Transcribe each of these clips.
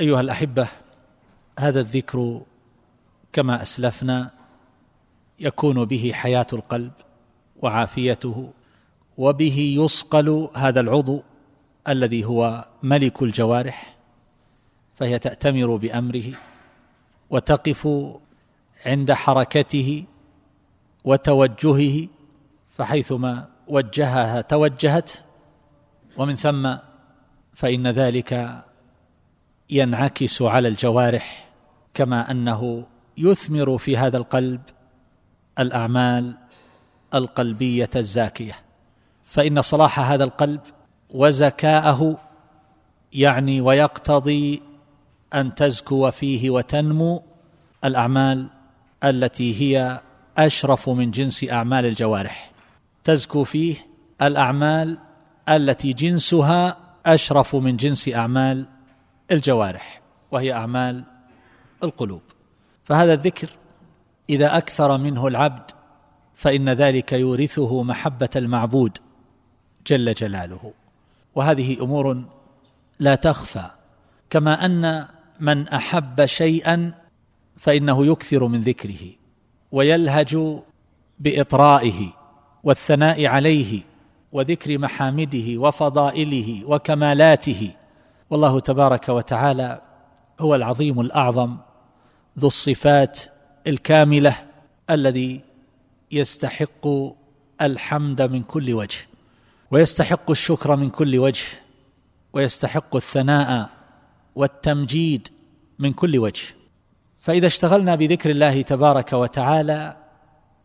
أيها الأحبة هذا الذكر كما أسلفنا يكون به حياة القلب وعافيته وبه يصقل هذا العضو الذي هو ملك الجوارح فهي تأتمر بأمره وتقف عند حركته وتوجهه فحيثما وجهها توجهت ومن ثم فإن ذلك ينعكس على الجوارح كما أنه يثمر في هذا القلب الأعمال القلبية الزاكية. فإن صلاح هذا القلب وزكاءه يعني ويقتضي أن تزكو فيه وتنمو الأعمال التي هي أشرف من جنس أعمال الجوارح. تزكو فيه الأعمال التي جنسها أشرف من جنس أعمال الجوارح وهي أعمال القلوب. فهذا الذكر إذا أكثر منه العبد فإن ذلك يورثه محبة المعبود جل جلاله. وهذه أمور لا تخفى. كما أن من أحب شيئا فإنه يكثر من ذكره ويلهج بإطرائه والثناء عليه وذكر محامده وفضائله وكمالاته. والله تبارك وتعالى هو العظيم الأعظم ذو الصفات الكاملة الذي يستحق الحمد من كل وجه ويستحق الشكر من كل وجه ويستحق الثناء والتمجيد من كل وجه. فإذا اشتغلنا بذكر الله تبارك وتعالى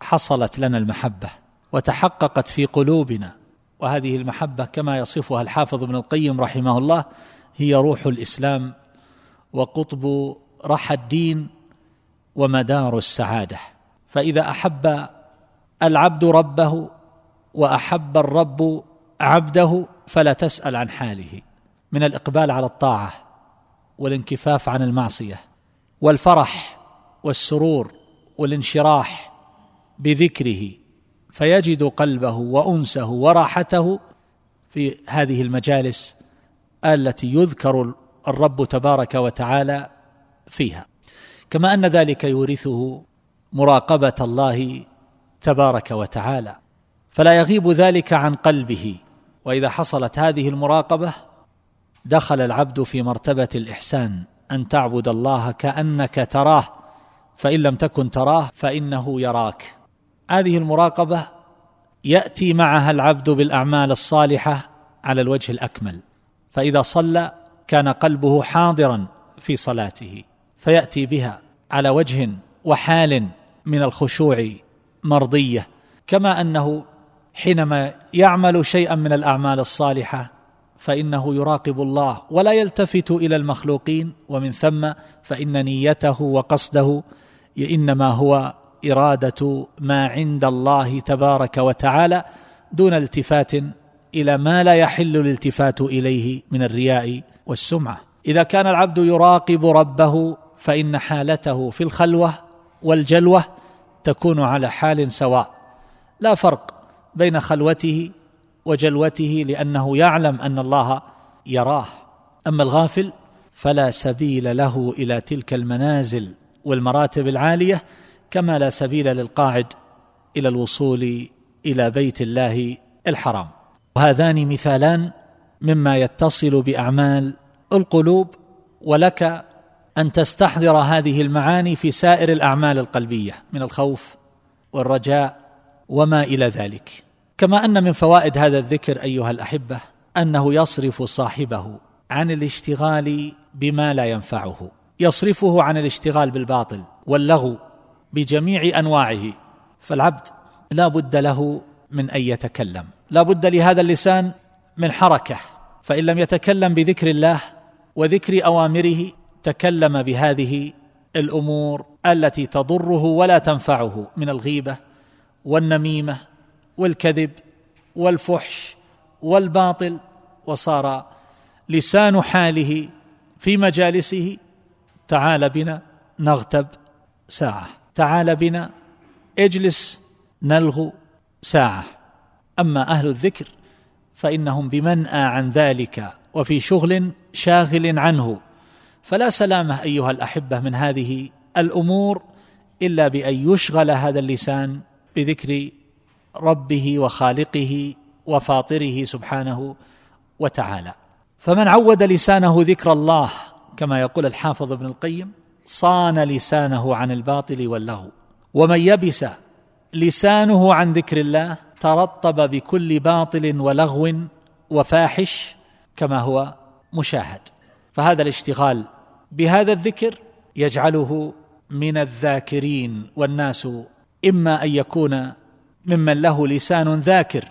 حصلت لنا المحبة وتحققت في قلوبنا. وهذه المحبة كما يصفها الحافظ ابن القيم رحمه الله هي روح الإسلام وقطب رحى الدين ومدار السعادة. فإذا أحب العبد ربه وأحب الرب عبده فلا تسأل عن حاله. من الإقبال على الطاعة والانكفاف عن المعصية والفرح والسرور والانشراح بذكره فيجد قلبه وأنسه وراحته في هذه المجالس التي يذكر الرب تبارك وتعالى فيها. كما أن ذلك يورثه مراقبة الله تبارك وتعالى. فلا يغيب ذلك عن قلبه. وإذا حصلت هذه المراقبة دخل العبد في مرتبة الإحسان أن تعبد الله كأنك تراه. فإن لم تكن تراه فإنه يراك. هذه المراقبة يأتي معها العبد بالأعمال الصالحة على الوجه الأكمل. فإذا صلى كان قلبه حاضرا في صلاته فيأتي بها على وجه وحال من الخشوع مرضية كما أنه حينما يعمل شيئا من الأعمال الصالحة فإنه يراقب الله ولا يلتفت إلى المخلوقين ومن ثم فإن نيته وقصده إنما هو إرادة ما عند الله تبارك وتعالى دون التفات إلى ما لا يحل الالتفات إليه من الرياء والسمعة. إذا كان العبد يراقب ربه فإن حالته في الخلوة والجلوة تكون على حال سواء. لا فرق بين خلوته وجلوته لأنه يعلم أن الله يراه. أما الغافل فلا سبيل له إلى تلك المنازل والمراتب العالية كما لا سبيل للقاعد إلى الوصول إلى بيت الله الحرام. وهذان مثالان مما يتصل بأعمال القلوب ولك أن تستحضر هذه المعاني في سائر الأعمال القلبية من الخوف والرجاء وما إلى ذلك. كما أن من فوائد هذا الذكر أيها الأحبة أنه يصرف صاحبه عن الاشتغال بما لا ينفعه. يصرفه عن الاشتغال بالباطل واللغو بجميع أنواعه فالعبد لا بد له من أن يتكلم. لا بد لهذا اللسان من حركة فإن لم يتكلم بذكر الله وذكر أوامره تكلم بهذه الأمور التي تضره ولا تنفعه من الغيبة والنميمة والكذب والفحش والباطل وصار لسان حاله في مجالسه تعال بنا نغتب ساعة تعال بنا اجلس نلغو ساعة. أما أهل الذكر فإنهم بمنأى عن ذلك وفي شغل شاغل عنه. فلا سلامة أيها الأحبة من هذه الأمور إلا بأن يشغل هذا اللسان بذكر ربه وخالقه وفاطره سبحانه وتعالى. فمن عود لسانه ذكر الله كما يقول الحافظ ابن القيم صان لسانه عن الباطل واللغو. ومن يبس لسانه عن ذكر الله ترطب بكل باطل ولغو وفاحش كما هو مشاهد. فهذا الاشتغال بهذا الذكر يجعله من الذاكرين والناس إما أن يكون ممن له لسان ذاكر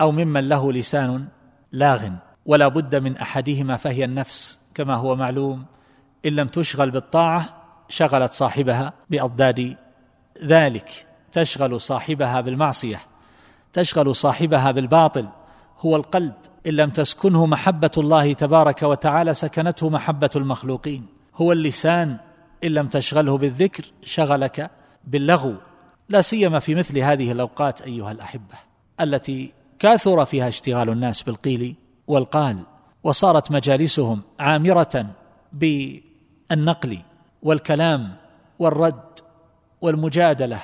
أو ممن له لسان لاغ. ولا بد من أحدهما فهي النفس كما هو معلوم. إن لم تشغل بالطاعة شغلت صاحبها بأضداد ذلك. تشغل صاحبها بالمعصية. تشغل صاحبها بالباطل هو القلب. إن لم تسكنه محبة الله تبارك وتعالى سكنته محبة المخلوقين. هو اللسان. إن لم تشغله بالذكر شغلك باللغو. لا سيما في مثل هذه الأوقات أيها الأحبة التي كاثر فيها اشتغال الناس بالقيل والقال. وصارت مجالسهم عامرة بالنقل والكلام والرد والمجادلة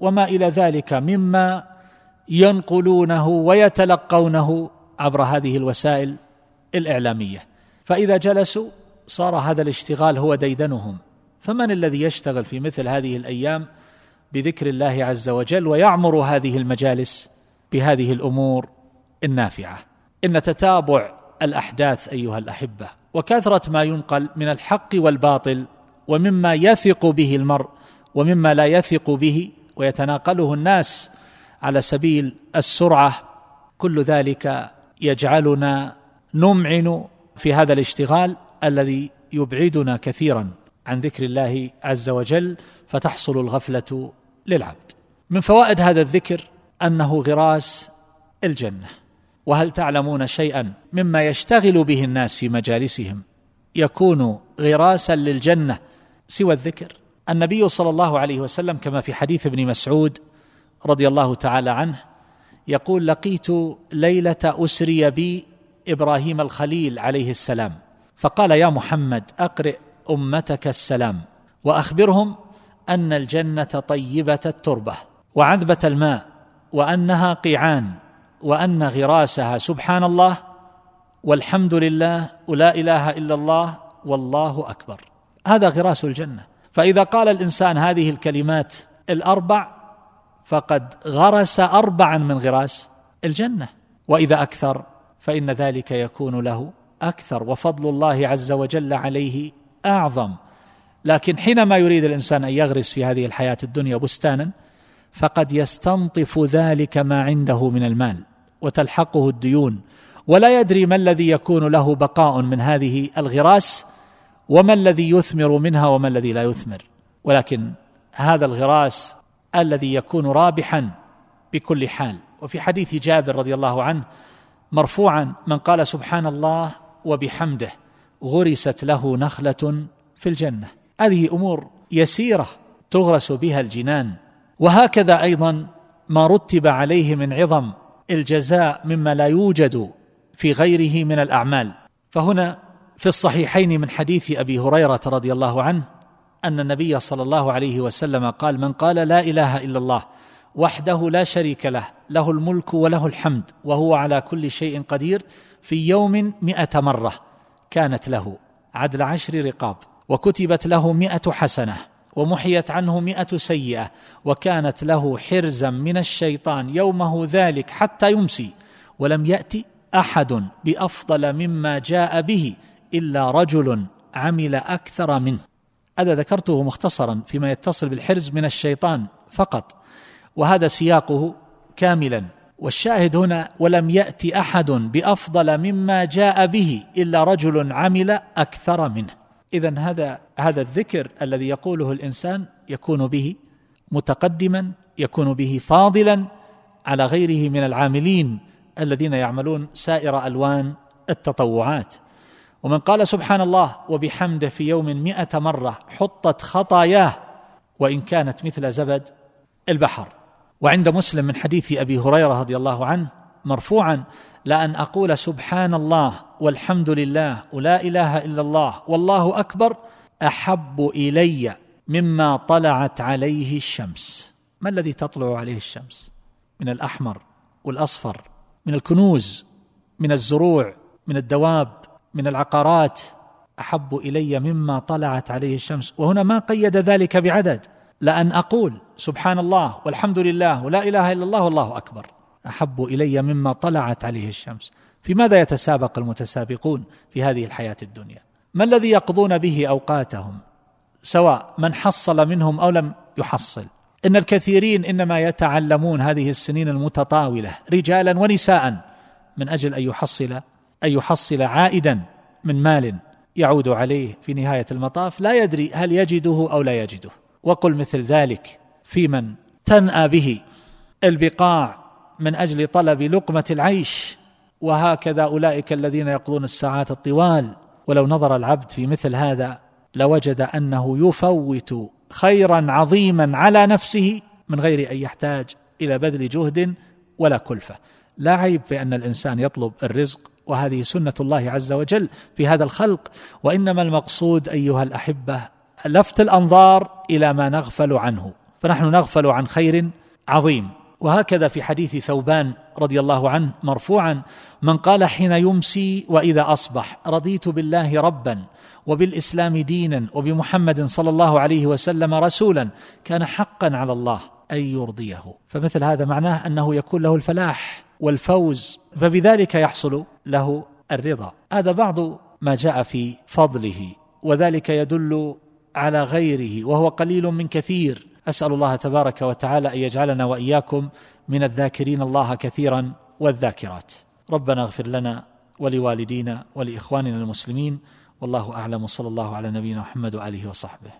وما إلى ذلك مما ينقلونه ويتلقونه عبر هذه الوسائل الإعلامية. فإذا جلسوا صار هذا الاشتغال هو ديدنهم. فمن الذي يشتغل في مثل هذه الأيام؟ بذكر الله عز وجل ويعمر هذه المجالس بهذه الأمور النافعة. إن تتابع الأحداث أيها الأحبة وكثرة ما ينقل من الحق والباطل ومما يثق به المرء ومما لا يثق به ويتناقله الناس على سبيل السرعة كل ذلك يجعلنا نمعن في هذا الاشتغال الذي يبعدنا كثيرا عن ذكر الله عز وجل فتحصل الغفلة للعبد. من فوائد هذا الذكر أنه غراس الجنة. وهل تعلمون شيئا مما يشتغل به الناس في مجالسهم؟ يكون غراسا للجنة سوى الذكر. النبي صلى الله عليه وسلم كما في حديث ابن مسعود رضي الله تعالى عنه يقول لقيت ليلة أسري بي إبراهيم الخليل عليه السلام فقال يا محمد أقرئ أمتك السلام وأخبرهم أن الجنة طيبة التربة وعذبة الماء وأنها قيعان وأن غراسها سبحان الله والحمد لله ولا إله إلا الله والله أكبر. هذا غراس الجنة. فإذا قال الإنسان هذه الكلمات الأربع فقد غرس اربعا من غراس الجنة. وإذا أكثر فإن ذلك يكون له أكثر وفضل الله عز وجل عليه أعظم. لكن حينما يريد الإنسان أن يغرس في هذه الحياة الدنيا بستانا فقد يستنطف ذلك ما عنده من المال وتلحقه الديون. ولا يدري ما الذي يكون له بقاء من هذه الغراس وما الذي يثمر منها وما الذي لا يثمر. ولكن هذا الغراس الذي يكون رابحا بكل حال. وفي حديث جابر رضي الله عنه مرفوعا من قال سبحان الله وبحمده غرست له نخلة في الجنة. هذه أمور يسيرة تغرس بها الجنان. وهكذا أيضا ما رتب عليه من عظم الجزاء مما لا يوجد في غيره من الأعمال. فهنا في الصحيحين من حديث أبي هريرة رضي الله عنه أن النبي صلى الله عليه وسلم قال من قال لا إله إلا الله وحده لا شريك له له الملك وله الحمد وهو على كل شيء قدير في يوم مئة مرة كانت له عدل عشر رقاب وكتبت له مئة حسنة ومحيت عنه مئة سيئة وكانت له حرزا من الشيطان يومه ذلك حتى يمسي ولم يأتي أحد بأفضل مما جاء به إلا رجل عمل أكثر منه. هذا ذكرته مختصرا فيما يتصل بالحرز من الشيطان فقط وهذا سياقه كاملا. والشاهد هنا ولم يأتي أحد بأفضل مما جاء به إلا رجل عمل أكثر منه. اذا هذا هذا الذكر الذي يقوله الإنسان يكون به متقدما يكون به فاضلا على غيره من العاملين الذين يعملون سائر ألوان التطوعات. ومن قال سبحان الله وبحمده في يوم مئة مرة حطت خطاياه وإن كانت مثل زبد البحر. وعند مسلم من حديث أبي هريرة رضي الله عنه مرفوعا لأن أقول سبحان الله والحمد لله ولا إله إلا الله والله أكبر أحب إلي مما طلعت عليه الشمس. ما الذي تطلع عليه الشمس؟ من الأحمر والأصفر من الكنوز من الزروع من الدواب من العقارات أحب إلي مما طلعت عليه الشمس. وهنا ما قيد ذلك بعدد. لأن أقول سبحان الله والحمد لله ولا إله إلا الله والله أكبر. أحب إلي مما طلعت عليه الشمس. في ماذا يتسابق المتسابقون في هذه الحياة الدنيا؟ ما الذي يقضون به أوقاتهم؟ سواء من حصل منهم أو لم يحصل. إن الكثيرين إنما يتعلمون هذه السنين المتطاولة رجالا ونساء من أجل أن يحصل أن يحصل عائدا من مال يعود عليه في نهاية المطاف لا يدري هل يجده أو لا يجده. وقل مثل ذلك في من تنأى به البقاع من أجل طلب لقمة العيش. وهكذا أولئك الذين يقضون الساعات الطوال. ولو نظر العبد في مثل هذا لوجد أنه يفوت خيرا عظيما على نفسه من غير أن يحتاج إلى بذل جهد ولا كلفة. لا عيب في أن الإنسان يطلب الرزق وهذه سنة الله عز وجل في هذا الخلق. وإنما المقصود أيها الأحبة لفت الأنظار إلى ما نغفل عنه فنحن نغفل عن خير عظيم. وهكذا في حديث ثوبان رضي الله عنه مرفوعا من قال حين يمسي وإذا أصبح رضيت بالله ربا وبالإسلام دينا وبمحمد صلى الله عليه وسلم رسولا كان حقا على الله أن يرضيه. فمثل هذا معناه أنه يكون له الفلاح والفوز فبذلك يحصل له الرضا. هذا بعض ما جاء في فضله وذلك يدل على غيره وهو قليل من كثير. أسأل الله تبارك وتعالى أن يجعلنا وإياكم من الذاكرين الله كثيرا والذاكرات. ربنا اغفر لنا ولوالدينا ولإخواننا المسلمين والله أعلم صلى الله على نبينا محمد وآله وصحبه.